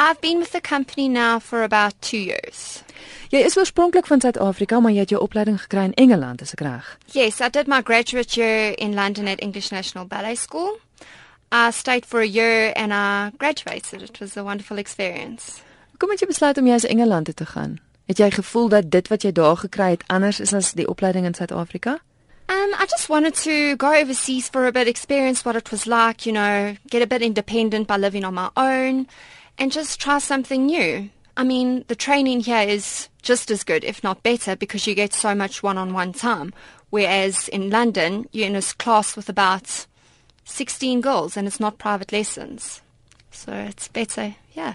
I've been with the company now for about 2 years. Jy is oorspronklik van Suid-Afrika, maar jy het jou opleiding gekry in Engeland, is ek reg? Yes, I did my graduate year in London at English National Ballet School. I stayed for a year and I graduated. It was a wonderful experience. Hoekom het jy besluit om jy as Engeland toe te gaan? Het jy gevoel dat dit wat jy daar gekry het anders is as die opleiding in Suid-Afrika? Um, I just wanted to go overseas for a bit, experience what it was like, you know, get a bit independent by living on my own, and just try something new. I mean, the training here is just as good, if not better, because you get so much one on one time. Whereas in London, you're in a class with about 16 girls and it's not private lessons. So it's better, yeah.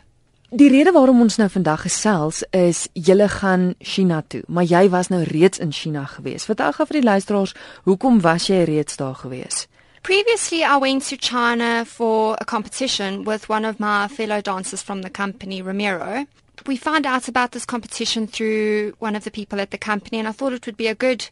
Die rede waarom ons nou vandag gesels is julle gaan China toe, maar jy was nou reeds in China gewees. Vertel gou vir die luisteraars, hoekom was jy reeds daar gewees? Previously, I went to China for a competition with one of my fellow dancers from the company, Romero. We found out about this competition through one of the people at the company, and I thought it would be a good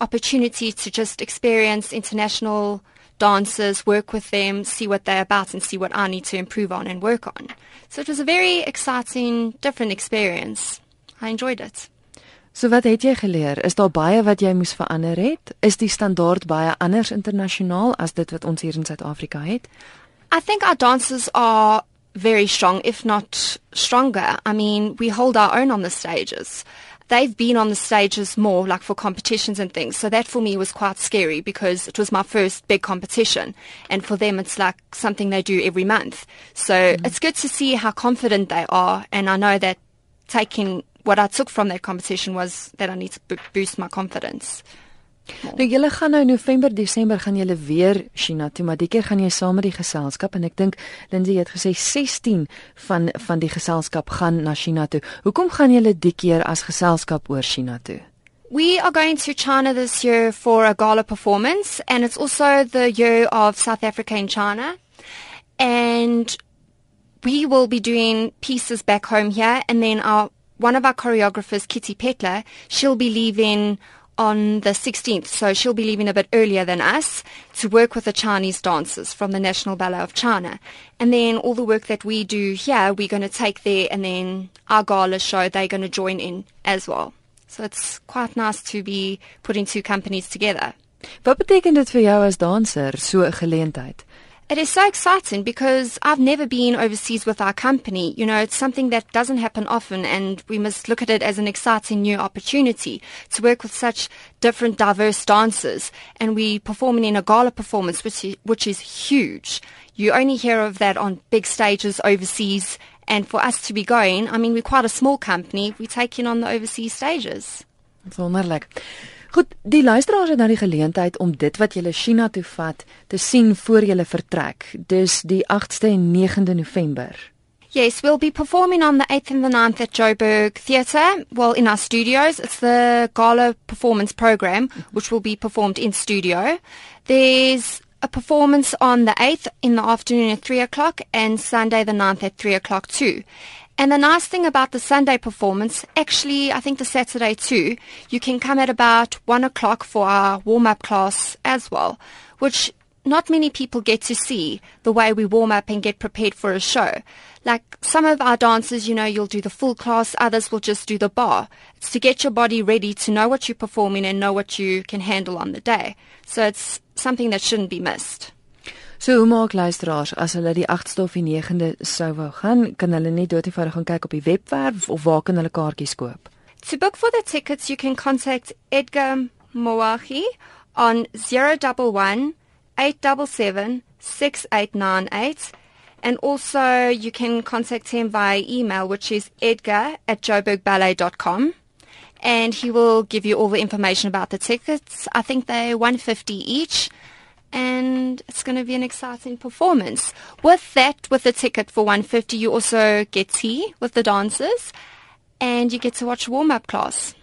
opportunity to just experience international dancers, work with them, see what they're about, and see what I need to improve on and work on. So it was a very exciting, different experience. I enjoyed it. So wat het jy geleer? Is daar baie wat jy moes verander het? Is die standaard baie anders internasionaal as dit wat ons hier in Suid-Afrika het? I think our dancers are very strong, if not stronger. I mean, we hold our own on the stages. they've been on the stages more like for competitions and things. So that for me was quite scary because it was my first big competition. And for them, it's like something they do every month. So mm-hmm. it's good to see how confident they are. And I know that taking what I took from that competition was that I need to boost my confidence. Nou julle gaan nou November, Desember gaan julle weer China toe, maar die keer gaan jy saam met die geselskap en ek dink Lindsay het gesê 16 van van die geselskap gaan na China toe. Hoekom gaan julle die keer as geselskap oor China toe? We are going to China this year for a gala performance and it's also the year of South Africa in China. And we will be doing pieces back home here and then our one of our choreographers Kitty Petler, she'll be leaving on the 16th, so she'll be leaving a bit earlier than us to work with the Chinese dancers from the National Ballet of China. And then all the work that we do here, we're going to take there, and then our gala show, they're going to join in as well. So it's quite nice to be putting two companies together. Wat beteken dit vir jou as danser so 'n geleentheid? It is so exciting because I've never been overseas with our company. You know, it's something that doesn't happen often and we must look at it as an exciting new opportunity to work with such different diverse dancers and we're performing in a gala performance which is, which is huge. You only hear of that on big stages overseas and for us to be going, I mean, we're quite a small company. We take in on the overseas stages. Wonderlik. Goed, die luisteraars het nou die geleentheid om dit wat julle China toe vat te sien voor julle vertrek. Dis die 8ste en 9de November. Yes, we'll be performing on the 8th and the 9th at Joburg Theatre, well in our studios. It's the gala performance program which will be performed in studio. There's a performance on the 8th in the afternoon at 3 o'clock and Sunday the 9th at 3 o'clock too. And the nice thing about the Sunday performance, actually, I think the Saturday too, you can come at about one o'clock for our warm up class as well, which not many people get to see the way we warm up and get prepared for a show. Like some of our dancers, you know, you'll do the full class, others will just do the bar. It's to get your body ready to know what you're performing and know what you can handle on the day. So it's something that shouldn't be missed. So hoe maak luisteraars as hulle die 8ste of die 9de sou wou gaan, kan hulle net doodgewoonig gaan kyk op die webwerf of waar kan hulle kaartjies koop? To book for the tickets you can contact Edgar Moahi on 011 877 6898 and also you can contact him via email which is edgar at joburgballet.com and he will give you all the information about the tickets. I think they're 150 each and it's going to be an exciting performance. With that, with the ticket for 150, you also get tea with the dancers and you get to watch warm-up class.